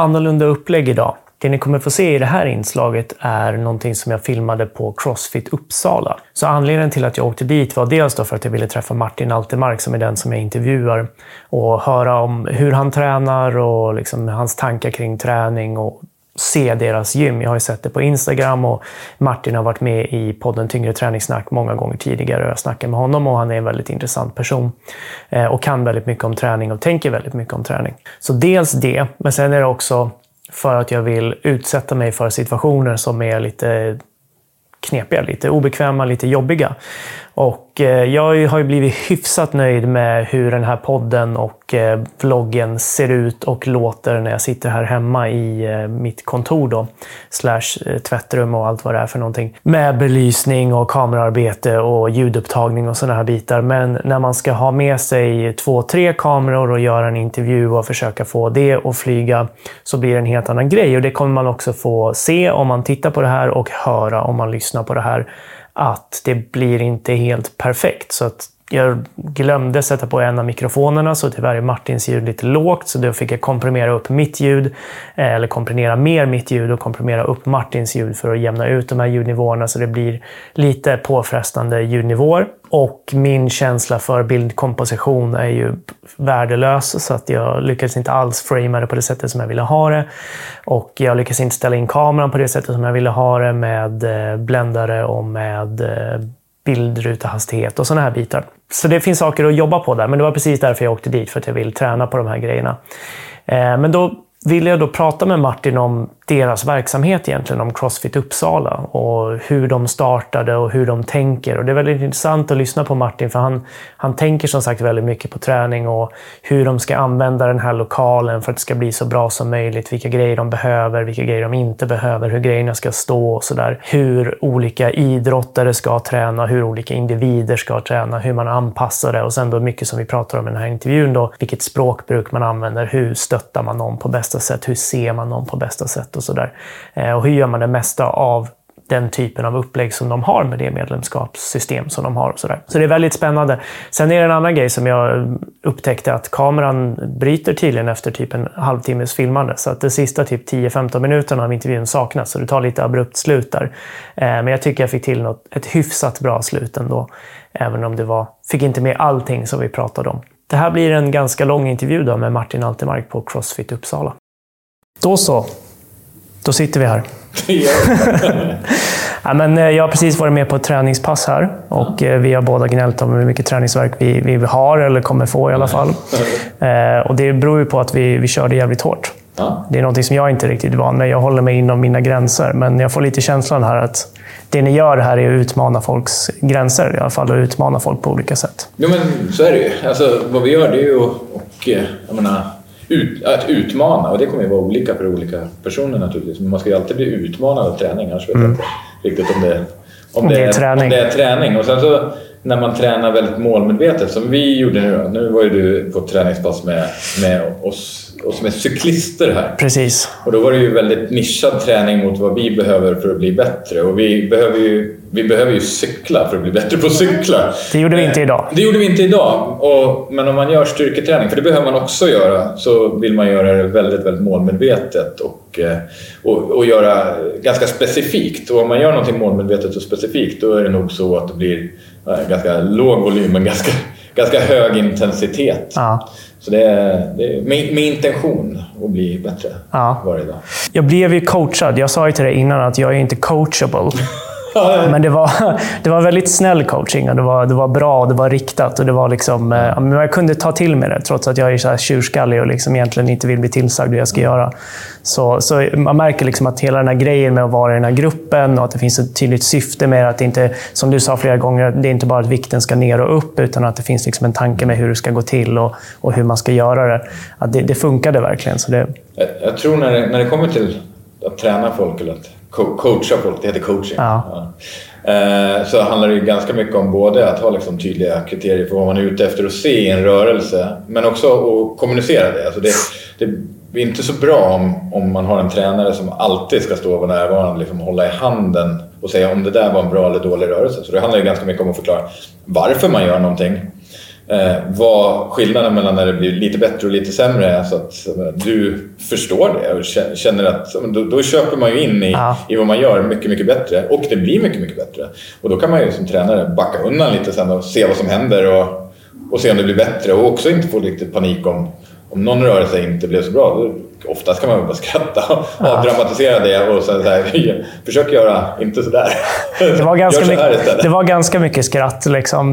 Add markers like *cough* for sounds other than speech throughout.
annorlunda upplägg idag. Det ni kommer få se i det här inslaget är någonting som jag filmade på Crossfit Uppsala. Så anledningen till att jag åkte dit var dels för att jag ville träffa Martin Altermark som är den som jag intervjuar och höra om hur han tränar och liksom hans tankar kring träning och se deras gym. Jag har ju sett det på Instagram och Martin har varit med i podden Tyngre träningssnack många gånger tidigare. och Jag snackar med honom och han är en väldigt intressant person eh, och kan väldigt mycket om träning och tänker väldigt mycket om träning. Så dels det, men sen är det också för att jag vill utsätta mig för situationer som är lite knepiga, lite obekväma, lite jobbiga. Och eh, jag har ju blivit hyfsat nöjd med hur den här podden och eh, vloggen ser ut och låter när jag sitter här hemma i eh, mitt kontor då. Slash tvättrum och allt vad det är för någonting. Med belysning och kamerarbete och ljudupptagning och sådana här bitar. Men när man ska ha med sig två, tre kameror och göra en intervju och försöka få det att flyga så blir det en helt annan grej. Och det kommer man också få se om man tittar på det här och höra om man lyssnar på det här att det blir inte helt perfekt. Så att jag glömde sätta på en av mikrofonerna så tyvärr är Martins ljud lite lågt så då fick jag komprimera upp mitt ljud, eh, eller komprimera mer mitt ljud och komprimera upp Martins ljud för att jämna ut de här ljudnivåerna så det blir lite påfrestande ljudnivåer. Och min känsla för bildkomposition är ju värdelös så att jag lyckades inte alls framea det på det sättet som jag ville ha det. Och jag lyckades inte ställa in kameran på det sättet som jag ville ha det med eh, bländare och med eh, bildrutehastighet och sådana här bitar. Så det finns saker att jobba på där, men det var precis därför jag åkte dit, för att jag vill träna på de här grejerna. Eh, men då ville jag då prata med Martin om deras verksamhet egentligen, om Crossfit Uppsala och hur de startade och hur de tänker. Och det är väldigt intressant att lyssna på Martin för han, han tänker som sagt väldigt mycket på träning och hur de ska använda den här lokalen för att det ska bli så bra som möjligt. Vilka grejer de behöver, vilka grejer de inte behöver, hur grejerna ska stå och sådär. Hur olika idrottare ska träna, hur olika individer ska träna, hur man anpassar det och sen då mycket som vi pratar om i den här intervjun då, vilket språkbruk man använder, hur stöttar man någon på bästa sätt, hur ser man någon på bästa sätt och sådär. Eh, och hur gör man det mesta av den typen av upplägg som de har med det medlemskapssystem som de har. Och så, där. så det är väldigt spännande. Sen är det en annan grej som jag upptäckte att kameran bryter tydligen efter typ en halvtimmes filmande. Så att de sista typ 10-15 minuterna av intervjun saknas. Så det tar lite abrupt slut där. Eh, men jag tycker jag fick till något, ett hyfsat bra slut ändå. Även om det var, fick inte med allting som vi pratade om. Det här blir en ganska lång intervju då med Martin Altermark på Crossfit Uppsala. Då så. Då sitter vi här. *laughs* ja, men eh, jag har precis varit med på ett träningspass här och eh, vi har båda gnällt om hur mycket träningsverk vi, vi har, eller kommer få i alla fall. *laughs* Eh, och det beror ju på att vi, vi körde jävligt hårt. Det är något som jag inte riktigt är van med. Jag håller mig inom mina gränser, men jag får lite känslan här att det ni gör här är att utmana folks gränser i alla fall och utmana folk på olika sätt. Jo, men så är det ju. Alltså, vad vi gör det är ju och, jag menar, ut, att utmana och det kommer ju vara olika för olika personer naturligtvis. Men man ska ju alltid bli utmanad av träning, annars vet jag mm. inte riktigt om det, om, det, är, träning. om det är träning. Och sen så när man tränar väldigt målmedvetet, som vi gjorde nu. Nu var ju du på träningspass med, med oss och som är cyklister här. Precis. Och då var det ju väldigt nischad träning mot vad vi behöver för att bli bättre. Och vi behöver ju, vi behöver ju cykla för att bli bättre på att cykla. Det gjorde vi inte idag. Det gjorde vi inte idag. Och, men om man gör styrketräning, för det behöver man också göra, så vill man göra det väldigt, väldigt målmedvetet och, eh, och, och göra ganska specifikt. Och om man gör någonting målmedvetet och specifikt, då är det nog så att det blir eh, ganska låg volym men ganska, ganska hög intensitet. Ja. Så det är, det är med, med, intention att bli bättre ja. varje dag. Jag blev ju coachad. Jag sa ju till dig innan att jag är inte coachable. *laughs* Men det var, det var väldigt snäll coaching och det var, det var bra och det var riktat. Och det var liksom, eh, jag kunde ta till mig det, trots att jag är så här tjurskallig och liksom egentligen inte vill bli tillsagd hur jag ska göra. Så, så man märker liksom att hela den här grejen med att vara i den här gruppen och att det finns ett tydligt syfte med att det inte, som du sa flera gånger, det är inte bara att vikten ska ner och upp, utan att det finns liksom en tanke med hur det ska gå till och, och hur man ska göra det. Att det, det funkade verkligen. Så det... Jag, jag tror när det, när det kommer till att träna folk eller att coacha folk, det heter coaching. Ja. Ja. Eh, så handlar det ganska mycket om både att ha liksom tydliga kriterier för vad man är ute efter att se i en rörelse, men också att kommunicera det. Alltså det, det är inte så bra om, om man har en tränare som alltid ska stå och vara närvarande, liksom hålla i handen och säga om det där var en bra eller dålig rörelse. Så det handlar ju ganska mycket om att förklara varför man gör någonting vad skillnaden mellan när det blir lite bättre och lite sämre är så att du förstår det och känner att då, då köper man ju in i, ja. i vad man gör mycket, mycket bättre och det blir mycket, mycket bättre. Och då kan man ju som tränare backa undan lite sen och se vad som händer och, och se om det blir bättre och också inte få riktigt panik om om någon rörelse inte blev så bra, då oftast kan man bara skratta och ja. dramatisera det och sen så här, *laughs* försök göra inte sådär. Det var *laughs* ganska, mycket, det var ganska mycket skratt. Liksom.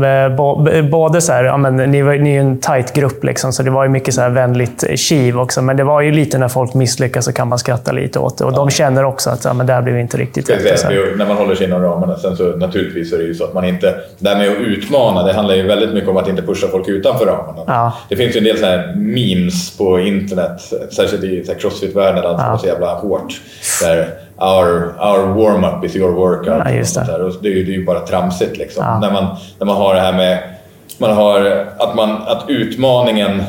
Både så här, ja, men, ni, var, ni är ju en tight grupp, liksom, så det var ju mycket så här vänligt kiv också. Men det var ju lite när folk misslyckas så kan man skratta lite åt det. Och ja. de känner också att ja, men det här blev inte riktigt rätt. När man håller sig inom ramarna. Sen så naturligtvis är det ju så att man inte... Det här med att utmana, det handlar ju väldigt mycket om att inte pusha folk utanför ramarna. Ja. Det finns ju en del så här memes på internet, särskilt i crossfit-världen, allt ja. så jävla hårt. Där our, our warm-up is your workout. Ja, just det. Och det, är ju, det är ju bara tramsigt liksom. Ja. När, man, när man har det här med man har, att, man, att utmaningen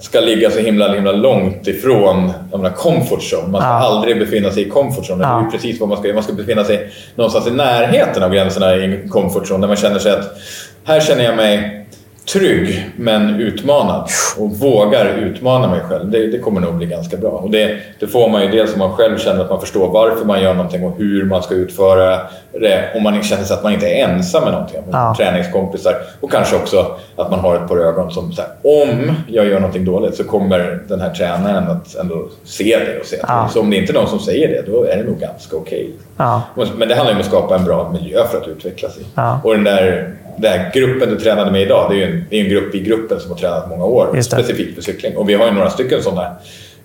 ska ligga så himla, himla långt ifrån menar, comfort zone. Man ska ja. aldrig befinna sig i comfort zone. Ja. Det är precis vad man ska Man ska befinna sig någonstans i närheten av gränserna i comfort zone. Där man känner sig att här känner jag mig trygg men utmanad och vågar utmana mig själv. Det, det kommer nog bli ganska bra. Och det, det, får man ju dels om man själv känner att man förstår varför man gör någonting och hur man ska utföra det. Om man känner sig att man inte är ensam med någonting, med ja. träningskompisar. Och kanske också att man har ett par ögon som säger om jag gör någonting dåligt så kommer den här tränaren att ändå se det och se ja. Så om det inte är någon som säger det, då är det nog ganska okej. Okay. Ja. Men det handlar ju om att skapa en bra miljö för att utvecklas i. Och den där den här gruppen du tränade med idag, det är ju en, det är en grupp i gruppen som har tränat många år specifikt för cykling. Och vi har ju några stycken sådana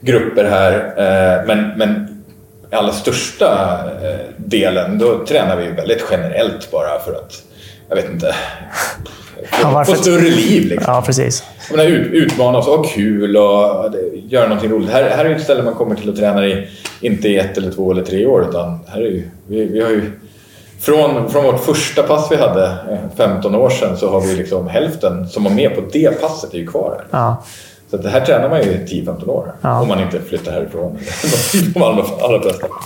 grupper här. Eh, men, men allra största eh, delen, då tränar vi ju väldigt generellt bara för att, jag vet inte, ja, få större liv. Liksom. Ja, precis. menar, ut, utmana oss, ha kul och göra någonting roligt. Här, här är ju ett ställe man kommer till att träna i, inte i ett eller två eller tre år, utan här är ju, vi, vi har ju från, från vårt första pass vi hade 15 eh, år sedan så har vi liksom hälften som var med på det passet är ju kvar här. Ja. Så det här tränar man ju i 10-15 år ja. om man inte flyttar härifrån. *laughs* De allra, allra.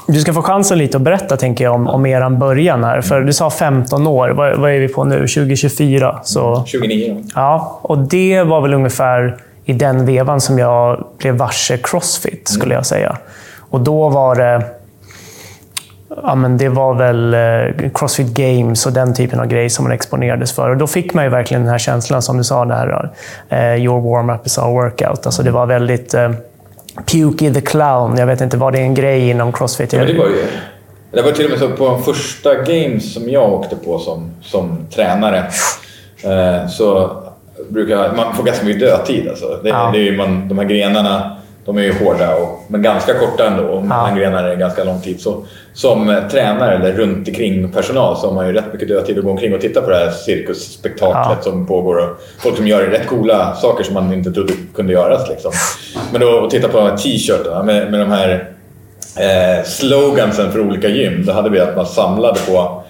Du ska få chansen lite att berätta tänker jag, om, om er början här. För du sa 15 år. Vad, vad är vi på nu? 2024? Så... 29. Ja, och det var väl ungefär i den vevan som jag blev varse Crossfit, skulle jag säga. Och då var det ja, men det var väl eh, Crossfit Games och den typen av grejer som man exponerades för. Och då fick man ju verkligen den här känslan, som du sa, där, uh, “Your warm-up is our workout”. Alltså det var väldigt uh, Pukey the Clown. Jag vet inte, var det en grej inom Crossfit? Ja, det var ju det. var till och med så på de första games som jag åkte på som, som tränare uh, så brukar man få ganska mycket dödtid. Alltså. Det, ja. det är ju man, de här grenarna de är ju hårda, och, men ganska korta ändå. Och mellan grenar är det ganska lång tid. Så som tränare eller runt omkring personal så har man ju rätt mycket dödtid att gå omkring och titta på det här cirkusspektaklet ja. som pågår. Och folk som gör rätt coola saker som man inte trodde kunde göras. Liksom. Men då att titta på de här t-shirtarna med, med de här eh, slogansen för olika gym. Då hade vi att man samlade på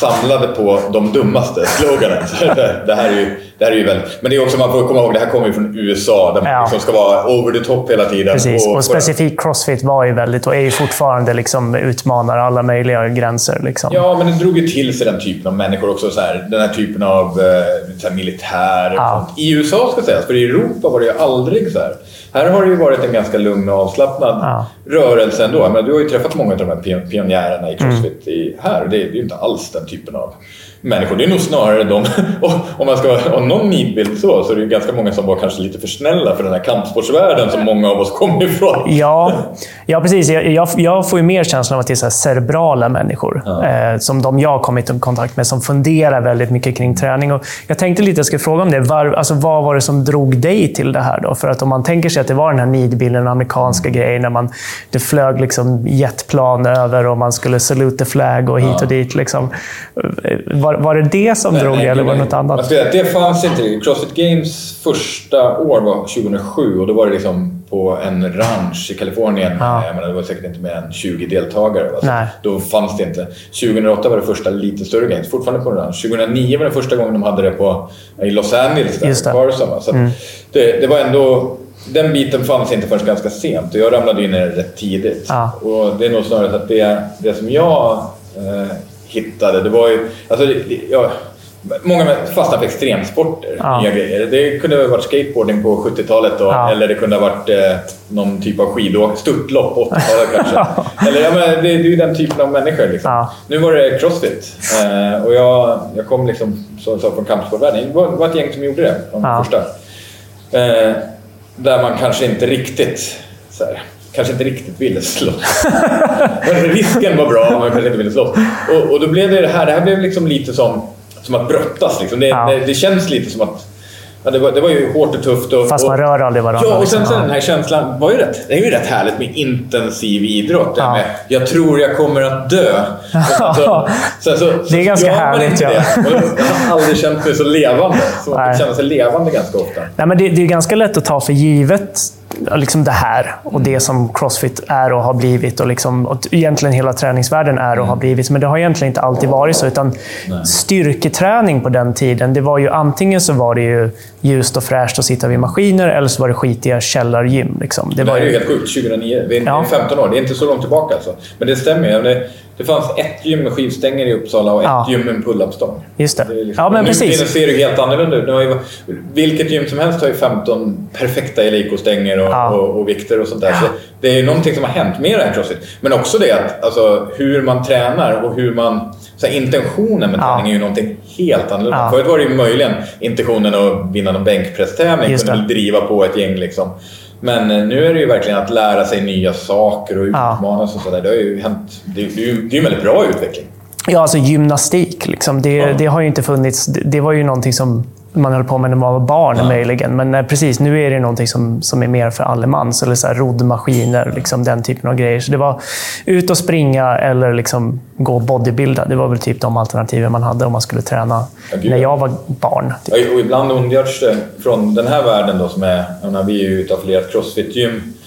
samlade på de dummaste sloganen. *laughs* det, här är ju, det är ju väldigt... Men det är också, man får komma ihåg, det här kommer ju från USA där man ja. liksom ska vara over the top hela tiden. Precis, och, och specifikt Crossfit var ju väldigt, och är ju fortfarande, liksom, utmanar alla möjliga gränser. Liksom. Ja, men det drog ju till sig den typen av människor också. Så här, den här typen av eh, så här, militär. Ja. I USA ska sägas, för i Europa var det ju aldrig så här. Här har det ju varit en ganska lugn och avslappnad ja. rörelse ändå. Men du har ju träffat många av de här pionjärerna i Crossfit mm. i, här. Det är ju inte alls den typen av människor. Det är nog snarare de, *laughs* om man ska ha någon nidbild så, så är det ganska många som var kanske lite för snälla för den här kampsportsvärlden som många av oss kommer ifrån. *laughs* Ja, ja precis. Jag, jag, jag får ju mer känslan av att det är så cerebrala människor. Ja. Eh, som de jag har kommit i kontakt med, som funderar väldigt mycket kring träning. Och jag tänkte lite, jag skulle fråga om det. Var, alltså, vad var det som drog dig till det här? Då? För att om man tänker sig att det var den här nidbilden, den amerikanska mm. grejen, när man, det flög liksom jetplan över och man skulle salute the flag och hit ja. och dit. Liksom. Var, var det det som nej, drog nej, eller var det något annat? Alltså, det fanns inte. Crossfit Games första år var 2007 och då var det liksom på en ranch i Kalifornien. Ja. Jag menar, det var säkert inte mer än 20 deltagare. Alltså, då fanns det inte. 2008 var det första lite större games, fortfarande på en ranch. 2009 var det första gången de hade det på, i Los Angeles, där, Just det. Carson. Så mm. det, det var ändå den biten fanns inte förrän ganska sent och jag ramlade in i det rätt tidigt. Ja. Och det är nog snarare så att det, det som jag eh, hittade. Det var ju, alltså, ja, Många fastnar för extremsporter, ja. nya grejer. Det kunde ha varit skateboarding på 70-talet då, ja. eller det kunde ha varit eh, någon typ av skidåkning, störtlopp på 80-talet kanske. *laughs* eller, ja, men det, är ju den typen av människor. Liksom. Ja. Nu var det crossfit eh, och jag, jag kom liksom, så, så från kampsportvärlden. Det var, var ett gäng som gjorde det, de första. Eh, där man kanske inte riktigt så här, kanske inte riktigt ville slåss. Risken var bra, men man kanske inte ville slåss. Och, och då blev det det här, det här blev liksom lite som, som att brottas. Liksom. Det, ja. det, det, känns lite som att Ja, det, var, det var ju hårt och tufft. Och, Fast man rör aldrig varandra. Ja, och sen, liksom. sen den här känslan var ju rätt, det är ju rätt härligt med intensiv idrott. Ja. Med, jag tror jag kommer att dö. *laughs* Så, så, så, det är ganska härligt. Ja. Jag har aldrig känt mig så levande. Så man känner sig levande ganska ofta. Nej, men det, det är ganska lätt att ta för givet liksom det här och det som Crossfit är och har blivit och, liksom, och egentligen hela träningsvärlden är och har blivit. Men det har egentligen inte alltid varit så. Utan styrketräning på den tiden, det var ju antingen så var det ju ljust och fräscht att sitta vid maskiner eller så var det skitiga källargym. Liksom. Det, det var ju helt sjukt. 2009. Det är ja. 15 år. Det är inte så långt tillbaka alltså. Men det stämmer ju. Det, fanns ett gym med skivstänger i Uppsala och ett ja. gym med en pull-up-stång. Just det. det liksom, ja, men nu precis. ser det helt annorlunda ut. Ju, vilket gym som helst har ju 15 perfekta Eleiko-stänger och, ja. och, och, vikter och sånt där. Så det är ju någonting som har hänt med det här crossfit. Men också det att alltså, hur man tränar och hur man... Så här, intentionen med träning är ju någonting helt annorlunda. Ja. Förut var det ju möjligen intentionen att vinna någon bänkpresstävling, kunna driva på ett gäng. Liksom. Men eh, nu är det ju verkligen att lära sig nya saker och utmanas och sådär. Det har ju hänt. Det, är ju en väldigt bra utveckling. Ja, alltså gymnastik. Liksom. Det, ja. det, har ju inte funnits. Det, det var ju någonting som man höll på med när man var barn ja. möjligen. Men nej, precis, nu är det någonting som, som är mer för allemans. Eller så här, roddmaskiner, liksom, den typen av grejer. Så det var ut och springa eller liksom gå och bodybuilda. Det var väl typ de alternativen man hade om man skulle träna ja, när jag var barn. Typ. Och ibland ondgörs det från den här världen då, som är, menar, vi är ju ett affilierat crossfit-gym Eh,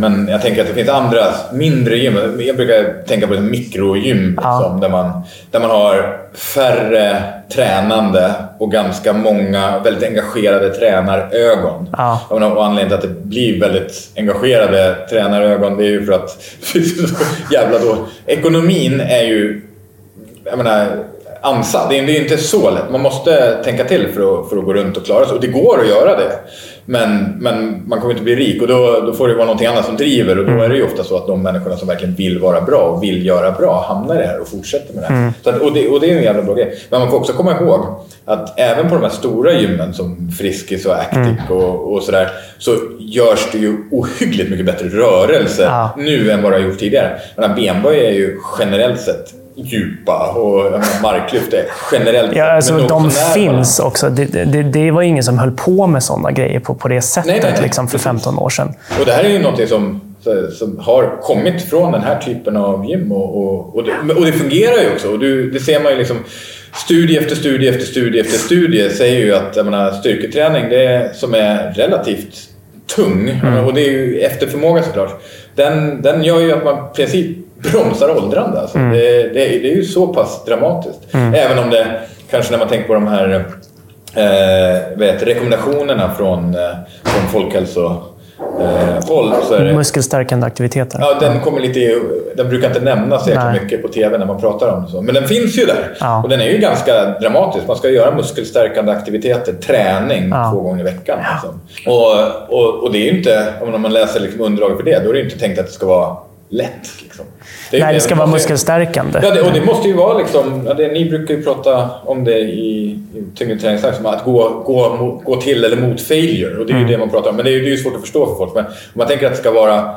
men jag tänker att det finns andra mindre gym. Jag brukar tänka på ett mikrogym ja. liksom, där, man, där man har färre tränande och ganska många väldigt engagerade tränarögon. Ja. Och anledningen till att det blir väldigt engagerade tränarögon det är ju för att *laughs* jävla då, ekonomin är ju jag menar, ansatt. Det är inte så lätt. Man måste tänka till för att, för att gå runt och klara sig. Och det går att göra det. Men, men man kommer inte bli rik och då, då får det vara någonting annat som driver och då mm. är det ju ofta så att de människorna som verkligen vill vara bra och vill göra bra hamnar i det här och fortsätter med det här. Mm. Att, och, det och det är en jävla bra grej. Men man får också komma ihåg att även på de här stora gymmen som Friskis och Actic mm. och, och sådär så görs det ju ohyggligt mycket bättre rörelse ja. nu än vad det har gjort tidigare. Men benböj är ju generellt sett djupa och marklyft är generellt ja, alltså, De finns också. Det, det, det, var ingen som höll på med sådana grejer på, på det sättet nej, nej, nej. Liksom, för 15 år sedan. Och det här är ju något som, som har kommit från den här typen av gym och, och, och, det, och det fungerar ju också. Och du, det ser man ju liksom studie efter studie efter studie efter studie säger ju att jag menar, styrketräning det är, som är relativt tung, mm. och det är ju efter förmåga såklart, den, den gör ju att man i princip bromsar åldrande. Alltså. Mm. Det, det, det, är ju så pass dramatiskt. Mm. Även om det kanske när man tänker på de här eh, vet, rekommendationerna från, eh, från Folkhälso eh, håll. Så är det, Muskelstärkande aktiviteter. Ja, den, kommer lite, den brukar inte nämnas så mycket på TV när man pratar om det. Men den finns ju där. Ja. Och den är ju ganska dramatisk. Man ska göra muskelstärkande aktiviteter, träning, ja. två gånger i veckan. Liksom. Och, och, och, det är ju inte, om man läser liksom underlaget för det, då är det inte tänkt att det ska vara lätt. Liksom. Det Nej, det ska vara muskelstärkande. Ja, det, och det måste ju vara liksom... Ja, det, ni brukar ju prata om det i, i träningssnack, att gå, gå, gå till eller mot failure. Och det är mm. ju det man pratar om. Men det är ju svårt att förstå för folk. Men om man tänker att det ska vara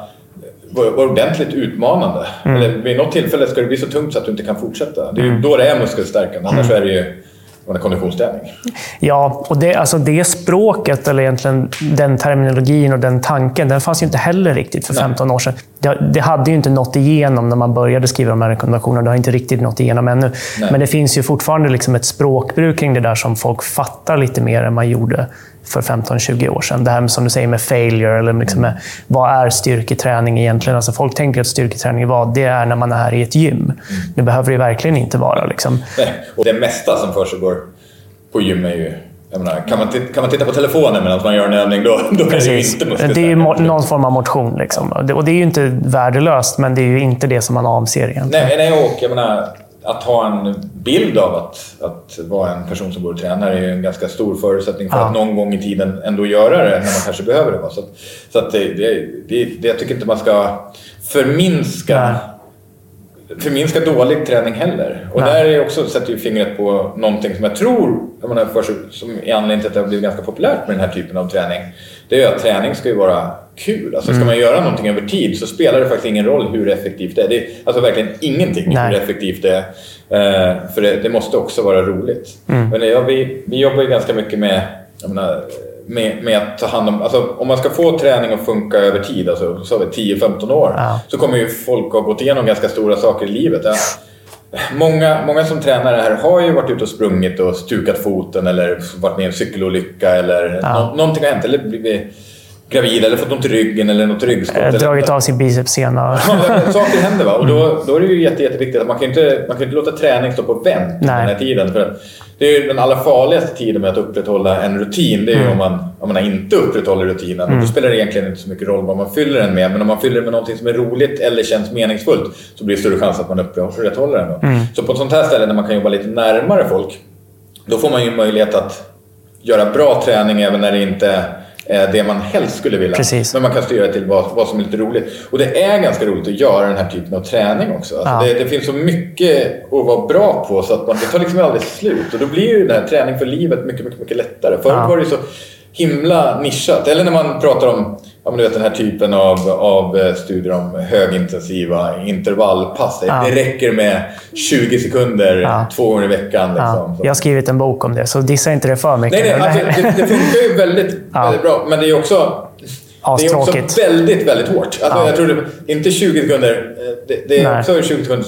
vara ordentligt utmanande. Mm. Eller vid något tillfälle ska det bli så tungt så att du inte kan fortsätta. Det är ju mm. då det är muskelstärkande. Annars mm. är det ju under konditionsträning. Ja, och det, alltså det språket, eller egentligen den terminologin och den tanken, den fanns ju inte heller riktigt för 15 Nej. år sedan. Det, det, hade ju inte nått igenom när man började skriva de här rekommendationerna. Det har inte riktigt nått igenom ännu. Nej. Men det finns ju fortfarande liksom ett språkbruk kring det där som folk fattar lite mer än man gjorde för 15-20 år sedan. Det här med, som du säger med failure, eller liksom med, vad är styrketräning egentligen? Alltså folk tänker att styrketräning vad? Det är när man är i ett gym. Det behöver det verkligen inte vara. Liksom. Nej, och det mesta som försiggår på gym är ju Menar, kan, man kan man titta på telefonen medan man gör en övning, då, då är det ju inte Det är ju någon form av motion. Liksom. Och det är ju inte värdelöst, men det är ju inte det som man avser egentligen. Nej, nej och jag menar, att ha en bild av att, att vara en person som går och tränar är ju en ganska stor förutsättning för ja. att någon gång i tiden ändå göra det när man kanske behöver det. Så, att, så att det, det, det, jag tycker inte man ska förminska förminska dålig träning heller. Och Nej. där är också, sätter ju fingret på någonting som jag tror, jag menar, för, som är anledningen till att det har blivit ganska populärt med den här typen av träning. Det är ju att träning ska ju vara kul. Alltså, ska mm. man göra någonting över tid så spelar det faktiskt ingen roll hur effektivt det är. Det är alltså verkligen ingenting Nej. hur effektivt det är. Uh, för det, det, måste också vara roligt. Mm. Men ja, vi, vi jobbar ju ganska mycket med jag menar, med, med att ta hand om... Alltså, om man ska få träning att funka över tid, alltså, så 10-15 år, ja. så kommer ju folk ha gått igenom ganska stora saker i livet. Ja. Många, många som tränar här har ju varit ute och sprungit och stukat foten eller varit med i en cykelolycka eller ja. no någonting har hänt. Eller blivit gravid eller fått ont i ryggen eller något ryggskott. Äh, dragit av sin bicepssena. *laughs* saker händer va? Och då, då är det ju jätte, jätteviktigt att man kan inte, man kan inte låta träning stå på vänt Nej. den här tiden. För det är ju den allra farligaste tiden med att upprätthålla en rutin. Det är ju mm. om, man, om man inte upprätthåller rutinen. Mm. Och då spelar det egentligen inte så mycket roll vad man fyller den med. Men om man fyller den med någonting som är roligt eller känns meningsfullt så blir det större chans att man upprätthåller den. Mm. Så på ett sånt här ställe där man kan jobba lite närmare folk, då får man ju möjlighet att göra bra träning även när det inte Eh, det man helst skulle vilja. Precis. Men man kan styra till vad, vad som är lite roligt. Och det är ganska roligt att göra den här typen av träning också. Alltså ja. det, det, finns så mycket att vara bra på så att man, det tar liksom aldrig slut. Och då blir ju den här träning för livet mycket, mycket, mycket lättare. Förut ja. var det så himla nischat. Eller när man pratar om ja, men du vet, den här typen av, av eh, studier om högintensiva intervallpass. Ja. Det räcker med 20 sekunder ja. två gånger i veckan. Liksom. Jag har skrivit en bok om det, så dissa inte det för mycket. Nej, nej, alltså, det, det, funkar ju väldigt, *laughs* väldigt bra, men det är också det är också väldigt, väldigt hårt. Alltså, Jag tror det, inte 20 sekunder. Eh, det, det är också 20 sekunder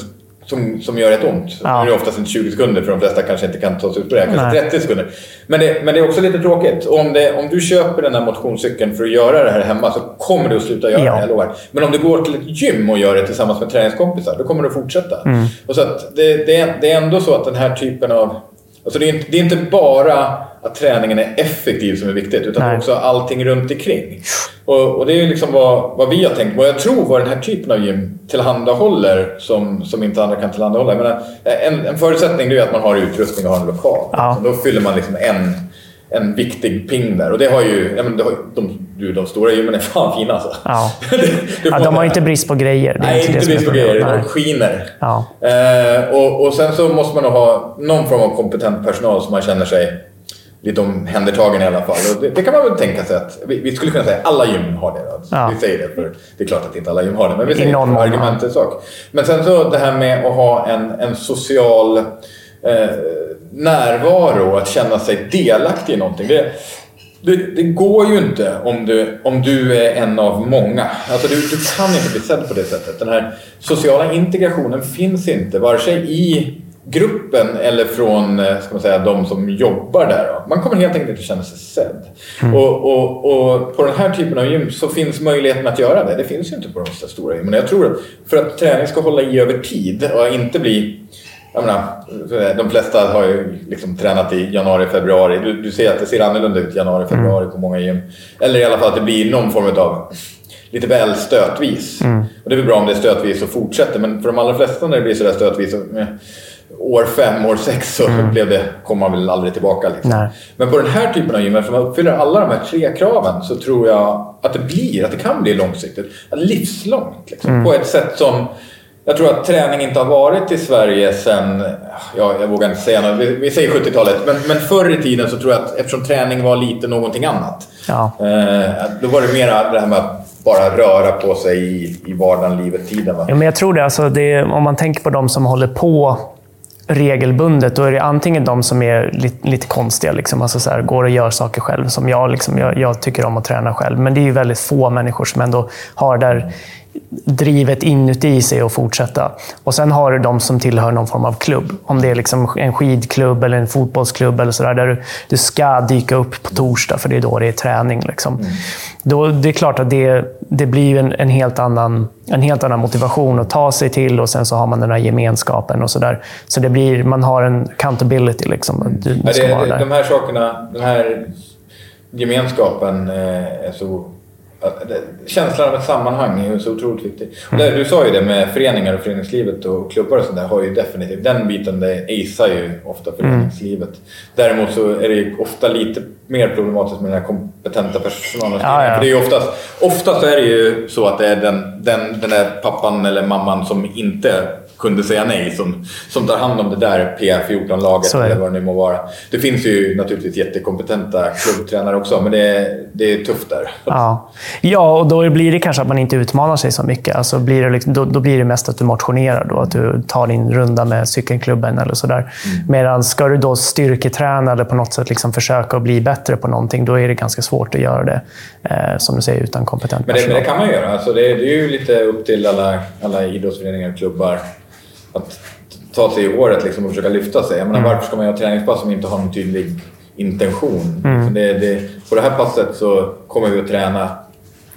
som, som gör rätt ont. Ja. Nu är det oftast inte 20 sekunder för de flesta kanske inte kan ta sig ut på det. Kanske Nej. 30 sekunder. Men det, men det är också lite tråkigt. Om, det, om du köper den här motionscykeln för att göra det här hemma så kommer du att sluta göra ja. det, jag lovar. Men om du går till ett gym och gör det tillsammans med träningskompisar, då kommer du att fortsätta. Mm. Och så det, det, det är ändå så att den här typen av... Alltså det, är inte, det är inte bara att träningen är effektiv som är viktigt, utan Nej. också allting runt omkring. Och, och det är liksom vad, vad vi har tänkt. Vad jag tror vad den här typen av gym tillhandahåller som, som inte andra kan tillhandahålla. Jag menar, en, en förutsättning är att man har utrustning och har en lokal. Ja. då fyller man liksom en, en viktig ping där. Och det har ju... Ja, men det har, de, du, de stora gymmen är fan fina alltså. Ja. *laughs* ja, de har inte brist på grejer. Nej, inte, inte brist på grejer. De skiner. Ja. Eh, och, och sen så måste man nog ha någon form av kompetent personal som man känner sig lite omhändertagen i alla fall. Det, det, kan man väl tänka sig att vi, vi skulle kunna säga att alla gym har det. Alltså. Ja. Vi säger det för det är klart att inte alla gym har det, men vi säger att argumentets sak. Men sen så det här med att ha en, en social eh, närvaro, att känna sig delaktig i någonting. Det, det, det, går ju inte om du, om du är en av många. Alltså du, du kan inte bli sedd på det sättet. Den här sociala integrationen finns inte, vare sig i gruppen eller från eh, ska man säga, de som jobbar där. Man kommer helt enkelt inte känna sig sedd. Mm. Och, och, och, på den här typen av gym så finns möjligheten att göra det. Det finns ju inte på de stora gymmen. Jag tror att för att träning ska hålla i över tid och inte bli jag menar, de flesta har ju liksom tränat i januari, februari. Du, du ser att det ser annorlunda ut januari, februari mm. på många gym. Eller i alla fall att det blir någon form av lite väl stötvis. Mm. Och det är väl bra om det är stötvis och fortsätter, men för de allra flesta när det blir sådär stötvis så, år fem, år sex så mm. blev det, kom man väl aldrig tillbaka. Liksom. Men på den här typen av gym, eftersom man uppfyller alla de här tre kraven, så tror jag att det blir, att det kan bli långsiktigt. Livslångt. Liksom, mm. På ett sätt som jag tror att träning inte har varit i Sverige sen, ja, jag vågar inte säga något, vi, vi säger 70-talet, men, men förr i tiden så tror jag att eftersom träning var lite någonting annat. Ja. Eh, då var det mer det här med att bara röra på sig i, i vardagen, livet, tiden. Va? Ja, men jag tror det. Alltså det. Om man tänker på de som håller på regelbundet, då är det antingen de som är lite, lite konstiga, liksom, alltså så här, går och gör saker själv. Som jag, liksom, jag, jag, tycker om att träna själv. Men det är ju väldigt få människor som ändå har där drivet inuti sig att fortsätta. Och sen har du de som tillhör någon form av klubb. Om det är liksom en skidklubb eller en fotbollsklubb eller sådär, där du, du ska dyka upp på torsdag, för det är då det är träning. Liksom. Mm. Då, det är klart att det, det blir en, en, helt annan, en helt annan motivation att ta sig till och sen så har man den här gemenskapen och sådär. Så det blir, man har en accountability. Liksom. Du, du ska det, där. De här sakerna, den här gemenskapen eh, är så känslan av ett sammanhang är så otroligt viktig. Mm. Du sa ju det med föreningar och föreningslivet och klubbar och sånt där har ju definitivt, den biten det acear ju ofta föreningslivet. Mm. Däremot så är det ju ofta lite mer problematiskt med den här kompetenta personalen. Ja, ja. För det är ju oftast, oftast är det ju så att det är den, den, den där pappan eller mamman som inte kunde säga nej som, som tar hand om det där PR14-laget eller vad det nu må vara. Det finns ju naturligtvis jättekompetenta klubbtränare också, men det är, det är tufft där. Ja. ja, och då blir det kanske att man inte utmanar sig så mycket. Alltså blir det liksom, då, då, blir det mest att du motionerar, då, att du tar din runda med cykelklubben eller sådär. Mm. Medan ska du då styrketräna eller på något sätt liksom försöka att bli bättre på någonting, då är det ganska svårt att göra det, eh, som du säger, utan kompetent men det, personal. Men det kan man göra. Alltså det, det är ju lite upp till alla, alla idrottsföreningar och klubbar att ta sig i året liksom och försöka lyfta sig. Jag menar, mm. Varför ska man göra träningspass som inte har någon tydlig intention? Mm. Det, det, på det här passet så kommer vi att träna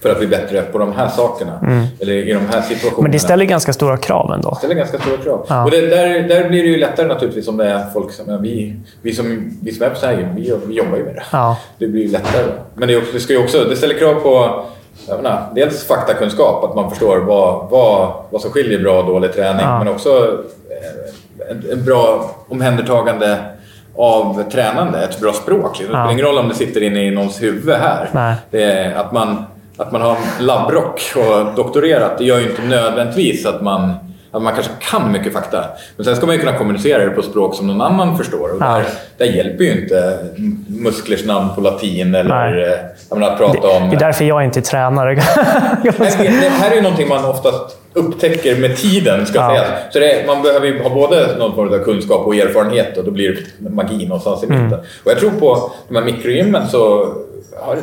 för att bli bättre på de här sakerna. Mm. Eller i de här situationerna. Men det ställer ganska stora krav ändå. Det ställer ganska stora krav. Ja. Och det, där, där blir det ju lättare naturligtvis om det är folk som... Vi, vi, som, vi som är på så här vi, vi jobbar ju med det. Ja. Det blir lättare. Men det, det, ska ju också, det ställer krav på jag menar, dels faktakunskap, att man förstår vad, vad, vad som skiljer bra och dålig träning. Ja. Men också eh, en, en bra omhändertagande av tränande, ett bra språk. Det spelar ingen roll om det sitter inne i någons huvud här. Nej. Det att, man, att man har labbrock och doktorerat, det gör ju inte nödvändigtvis att man att man kanske kan mycket fakta. Men sen ska man ju kunna kommunicera det på språk som någon annan förstår. Och där, där hjälper ju inte musklers namn på latin eller eh, menar, att prata det, om... Det är därför jag inte är tränare. *laughs* det här är ju någonting man oftast upptäcker med tiden, ska ja. sägas. Så det, man behöver ju ha både någon form av kunskap och erfarenhet och då blir det magi någonstans i mitten. Mm. Och jag tror på de här mikrogymmen så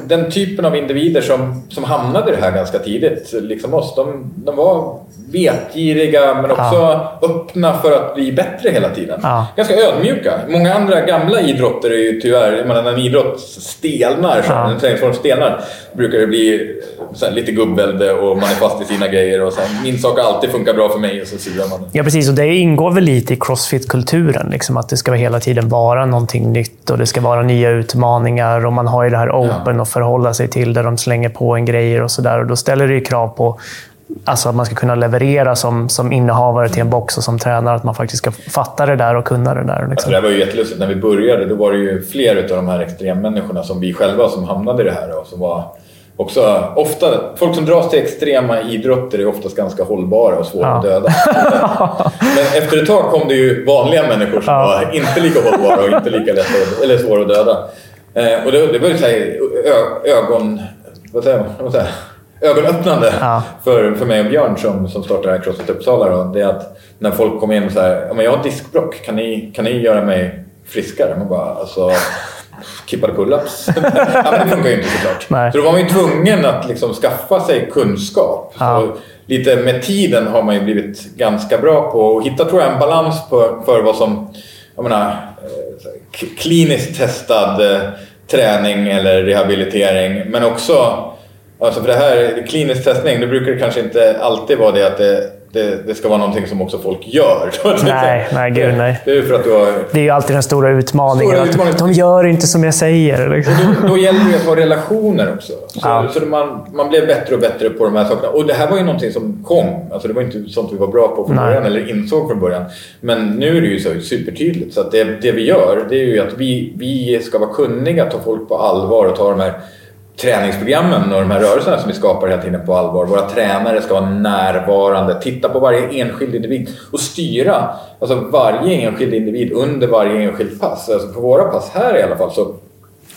den typen av individer som, som hamnade i det här ganska tidigt, liksom oss, de, de var vetgiriga men också ja. öppna för att bli bättre hela tiden. Ja. Ganska ödmjuka. Många andra gamla idrotter är ju tyvärr, jag menar, när en idrott stelnar, ja. en träningsform stelnar, brukar det bli här, lite gubbvälde och man är fast i sina grejer. Och så här, min sak har alltid funkat bra för mig och så surar man. Ja, precis. Och det ingår väl lite i crossfit-kulturen. Liksom, att det ska hela tiden vara någonting nytt och det ska vara nya utmaningar. Och man har ju det här ja. att förhålla sig till, där de slänger på en grejer och sådär. Då ställer det ju krav på Alltså att man ska kunna leverera som, som innehavare till en box och som tränare. Att man faktiskt ska fatta det där och kunna det där. Liksom. Alltså det var ju jättelustigt. När vi började då var det ju fler av de här extremmänniskorna som vi själva som hamnade i det här. Och som var också, ofta, folk som dras till extrema idrotter är oftast ganska hållbara och svåra ja. att döda. *laughs* Men efter ett tag kom det ju vanliga människor som ja. var inte lika hållbara och inte lika lätta, eller svåra att döda. Eh, och det, det var ju så här, ögon... Vad säger man? Ögonöppnande ja. för, för mig och Björn som, som startade Crossfit Uppsala. Då, det är att när folk kommer in och säger jag har diskbrock, kan ni, kan ni göra mig friskare? Man bara, alltså, kippade pull-ups. *laughs* ja, det funkar ju inte såklart. Nej. Så då var man ju tvungen att liksom skaffa sig kunskap. Ja. lite med tiden har man ju blivit ganska bra på att hitta tror jag, en balans på, för vad som jag menar, eh, kliniskt testad eh, träning eller rehabilitering. Men också Alltså för det här, klinisk testning, det brukar det kanske inte alltid vara det att det, det, det ska vara någonting som också folk gör. *laughs* Nej, nej gud nej. Det är, för att du har... det är ju alltid den stora utmaningen. Stora utmaningen. de gör inte som jag säger. Liksom. Då, då, gäller det att ha relationer också. Så, ja. så man, man blev bättre och bättre på de här sakerna. Och det här var ju någonting som kom. Alltså det var inte sånt vi var bra på från nej. början, eller insåg från början. Men nu är det ju så supertydligt. Så det, det vi gör, det är ju att vi, vi ska vara kunniga, ta folk på allvar och ta de här träningsprogrammen och de här rörelserna som vi skapar hela tiden på allvar. Våra tränare ska vara närvarande, titta på varje enskild individ och styra alltså varje enskild individ under varje enskilt pass. Alltså på våra pass här i alla fall så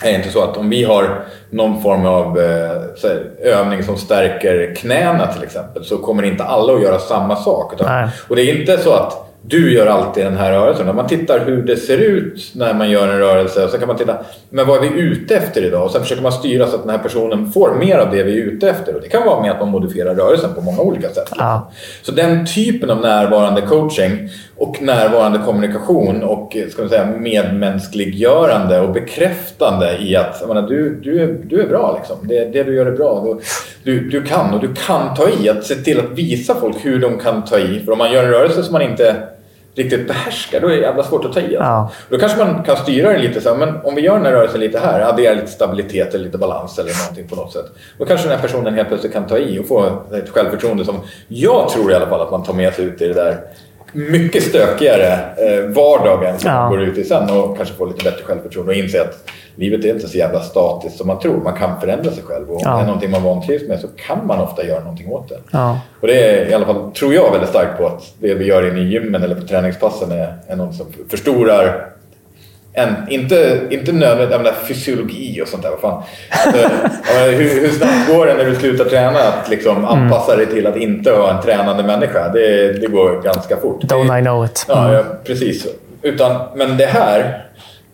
är det inte så att om vi har någon form av eh, övning som stärker knäna till exempel så kommer inte alla att göra samma sak. Utan, och det är inte så att du gör alltid den här rörelsen. Man tittar hur det ser ut när man gör en rörelse och så kan man titta, men vad är vi ute efter idag? Och sen försöker man styra så att den här personen får mer av det vi är ute efter. Och det kan vara med att man modifierar rörelsen på många olika sätt. Ja. Så den typen av närvarande coaching och närvarande kommunikation och ska man säga, medmänskliggörande och bekräftande i att menar, du, du, är, du är bra. Liksom. Det, det du gör är bra. Du, du kan och du kan ta i. Att se till att visa folk hur de kan ta i. För om man gör en rörelse som man inte riktigt behärskar, då är det jävla svårt att ta i. Alltså. Ja. Då kanske man kan styra den lite så här, men om vi gör den här rörelsen lite här, addera lite stabilitet eller lite balans eller någonting på något sätt. Då kanske den här personen helt plötsligt kan ta i och få ett självförtroende som jag tror i alla fall att man tar med sig ut i det där mycket stökigare eh, vardagen som Ja. man går ut i sen och kanske får lite bättre självförtroende och inse att livet är inte så jävla statiskt som man tror. Man kan förändra sig själv och om Ja. det är någonting man vantrivs med så kan man ofta göra någonting åt det. Ja. Och det är i alla fall, tror jag väldigt starkt på att det vi gör inne i gymmen eller på träningspassen är, är något som förstorar en, inte, inte nödvändigt, menar fysiologi och sånt där. Vad fan. Alltså, *laughs* menar, hur, hur snabbt går det när du slutar träna att liksom anpassa dig till att inte vara en tränande människa? Det, det går ganska fort. Don't det, I know it. Ja, Mm. ja, precis. Utan, men det här,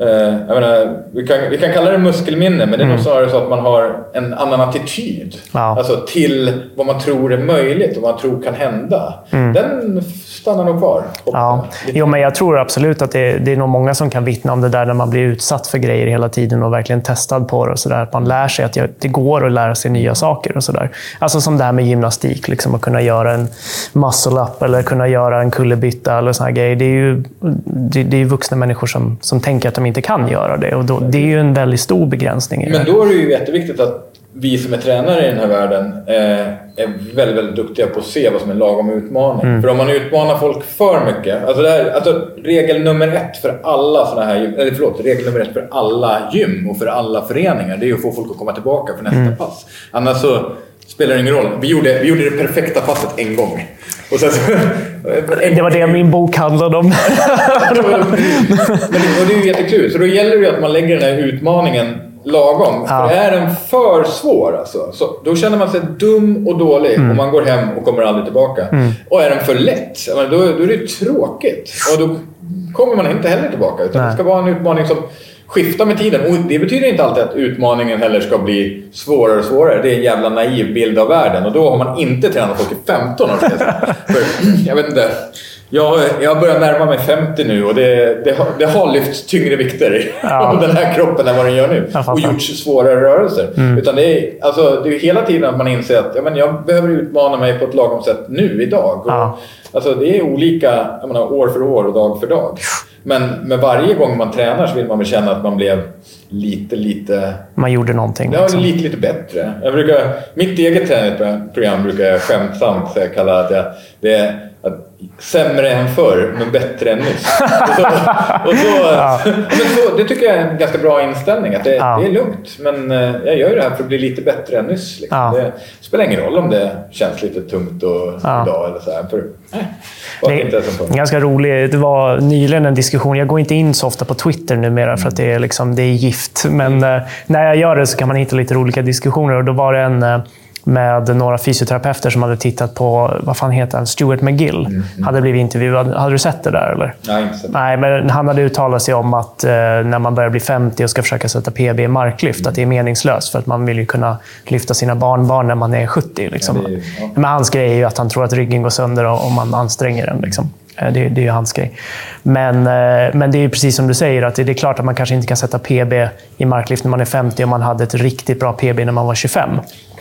jag menar, vi, kan, vi kan kalla det muskelminne, men det är nog snarare så att man har en annan attityd Ja. alltså, till vad man tror är möjligt och vad man tror kan hända. Den stannar nog kvar. Mm. Ja. jag. Jo, men jag tror absolut att det, det är nog många som kan vittna om det där när man blir utsatt för grejer hela tiden och verkligen testad på det. Och så där. Att man lär sig att det går att lära sig nya saker. och så där. Alltså som det här med gymnastik, liksom, att kunna göra en muscle-up eller kunna göra en kullerbytta eller såna grejer. Det är ju det, det är vuxna människor som, som tänker att de inte kan göra det. Och då, det är ju en väldigt stor begränsning. Men då är det ju jätteviktigt att vi som är tränare i den här världen eh, är väldigt, väldigt duktiga på att se vad som är lagom utmaning. Mm. För om man utmanar folk för mycket. Alltså, här, alltså regel nummer ett för alla såna här gym, eller förlåt, regel nummer ett för alla gym och för alla föreningar det är att få folk att komma tillbaka för nästa Mm. pass. Annars så spelar ingen roll. Vi gjorde, vi gjorde det perfekta passet en gång. Och sen så, *laughs* Det var det min bok handlade om. Men och det är ju jätteklurigt. Så då gäller det ju att man lägger den här utmaningen lagom. Ja. För är den för svår alltså, så då känner man sig dum och dålig Mm. och man går hem och kommer aldrig tillbaka. Och är den för lätt, då, då är det tråkigt. Och då kommer man inte heller tillbaka. Utan Nej. det ska vara en utmaning som skiftar med tiden. Och det betyder inte alltid att utmaningen heller ska bli svårare och svårare. Det är en jävla naiv bild av världen. Och då har man inte tränat folk i 15 år. För, jag vet inte. Jag, jag börjar närma mig 50 nu och det, det, har, det har lyfts tyngre vikter Ja. *laughs* den här kroppen än vad den gör nu. Och gjorts svårare rörelser. Utan det är, alltså, det är hela tiden att man inser att ja, men jag behöver utmana mig på ett lagom sätt nu, idag. Och, Ja. alltså, det är olika menar, år för år och dag för dag. Men med varje gång man tränar så vill man väl känna att man blev lite, lite Man gjorde någonting. Ja, liksom. lite, lite bättre. Jag brukar, mitt eget träningsprogram brukar jag skämtsamt jag kalla att jag, det är sämre än förr, men bättre än nyss. Och så, och så, *laughs* men så, det tycker jag är en ganska bra inställning. Att det, Ja. det är lugnt, men eh, jag gör det här för att bli lite bättre än nyss. Liksom. Ja. Det spelar ingen roll om det känns lite tungt och, Ja. idag eller så här. För, nej, Det inte är ganska roligt. Det var nyligen en diskussion. Jag går inte in så ofta på Twitter numera för att det är, liksom, det är gift. Men eh, när jag gör det så kan man hitta lite olika diskussioner. Och då var det en eh, med några fysioterapeuter som hade tittat på, vad fan heter han, Stuart McGill. Hade blivit intervjuad. Hade du sett det där eller? Nej, inte så. Nej, men han hade uttalat sig om att eh, när man börjar bli 50 och ska försöka sätta PB i marklyft, att det är meningslöst. För att man vill ju kunna lyfta sina barnbarn när man är 70. Liksom. Ja, det är ju- ja. Men hans grej är ju att han tror att ryggen går sönder om man anstränger den. Liksom. Eh, Det, det är ju hans grej. Men, eh, men det är ju precis som du säger, att det det är klart att man kanske inte kan sätta PB i marklyft när man är 50 om man hade ett riktigt bra PB när man var 25.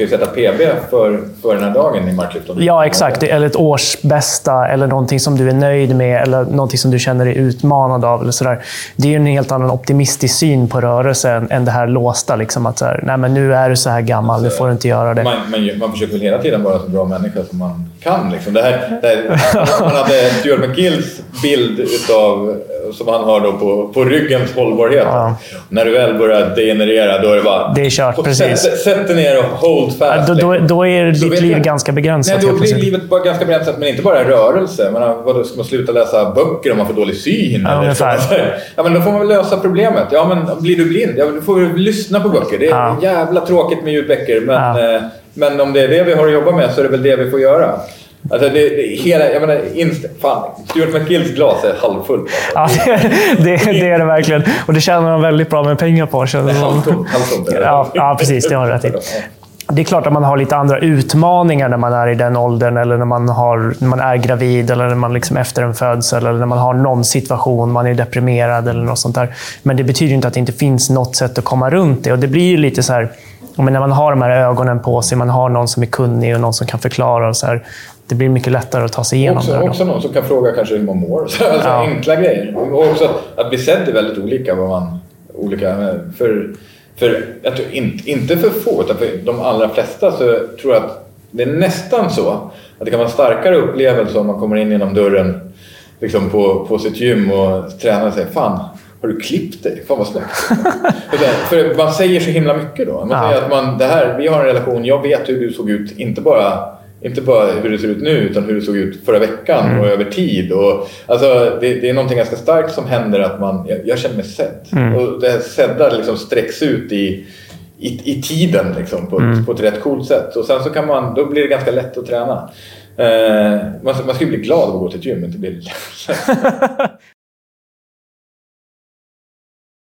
Du kan ju sätta PB för, för den här dagen i marklyft. om du- Ja, exakt. Eller ett års bästa, eller någonting som du är nöjd med, eller någonting som du känner dig utmanad av. Eller sådär. Det är ju en helt annan optimistisk syn på rörelse än, än det här låsta. Liksom, att så här, Nej, men nu är du så här gammal, nu får du inte göra det. Man, man, man försöker väl hela tiden vara så bra människa som man kan. Liksom. Det här, det här, *laughs* man hade Stuart McGills bild utav, som han har då på, på ryggens hållbarhet. Ja. När du väl börjar degenerera, då är det bara... Det är kört, precis. Sätt, sätt dig ner och hold fast. Då, då, liksom. då är ditt liv jag- ganska begränsat. Nej, då blir livet bara ganska begränsat, men inte bara rörelse. Men vadå, ska man sluta läsa böcker om man får dålig syn? Ja, eller. *laughs* Ja, men då får man väl lösa problemet. Ja, men blir du blind? Ja, då får du lyssna på böcker. Det är Ja. jävla tråkigt med ljudböcker, men, Ja. eh, men om det är det vi har att jobba med så är det väl det vi får göra. Alltså, det, det, hela, jag menar, inst, fan, Stuart McGills glas är halvfullt. Alltså. Ja, *laughs* det, det, det är det verkligen. Och det tjänar de väldigt bra med pengar på. det. Halvtomt. halvtomt är det. Ja, ja, precis. Det har du rätt i. Det är klart att man har lite andra utmaningar när man är i den åldern, eller när man, har, när man är gravid, eller när man liksom efter en födsel, eller när man har någon situation, man är deprimerad eller något sånt där. Men det betyder inte att det inte finns något sätt att komma runt det. Och det blir lite så här, men när man har de här ögonen på sig, man har någon som är kunnig och någon som kan förklara. Och så här, det blir mycket lättare att ta sig igenom också, det. Också någon som kan fråga kanske hur man mår. *laughs* Alltså ja. Enkla grejer. Och också att bli sedd är väldigt olika. Vad man, olika för, för, jag tror, inte, inte för få, utan för de allra flesta så tror jag att det är nästan så att det kan vara en starkare upplevelse om man kommer in genom dörren liksom på, på sitt gym och tränaren säger Fan, har du klippt dig? Fan vad snyggt. *laughs* för man säger så himla mycket då. Man ja. säger att man, det här, vi har en relation, jag vet hur du såg ut, inte bara inte bara hur det ser ut nu utan hur det såg ut förra veckan mm. och över tid. Och, alltså, det, det, är någonting ganska starkt som händer att man, jag, jag känner mig sedd. Mm. Och det sedda liksom sträcks ut i, i, i tiden liksom, på, mm. på ett rätt coolt sätt. Och sen så kan man, då blir det ganska lätt att träna. Eh, man, man ska ju bli glad av att gå till ett gym, inte bli *laughs* *laughs*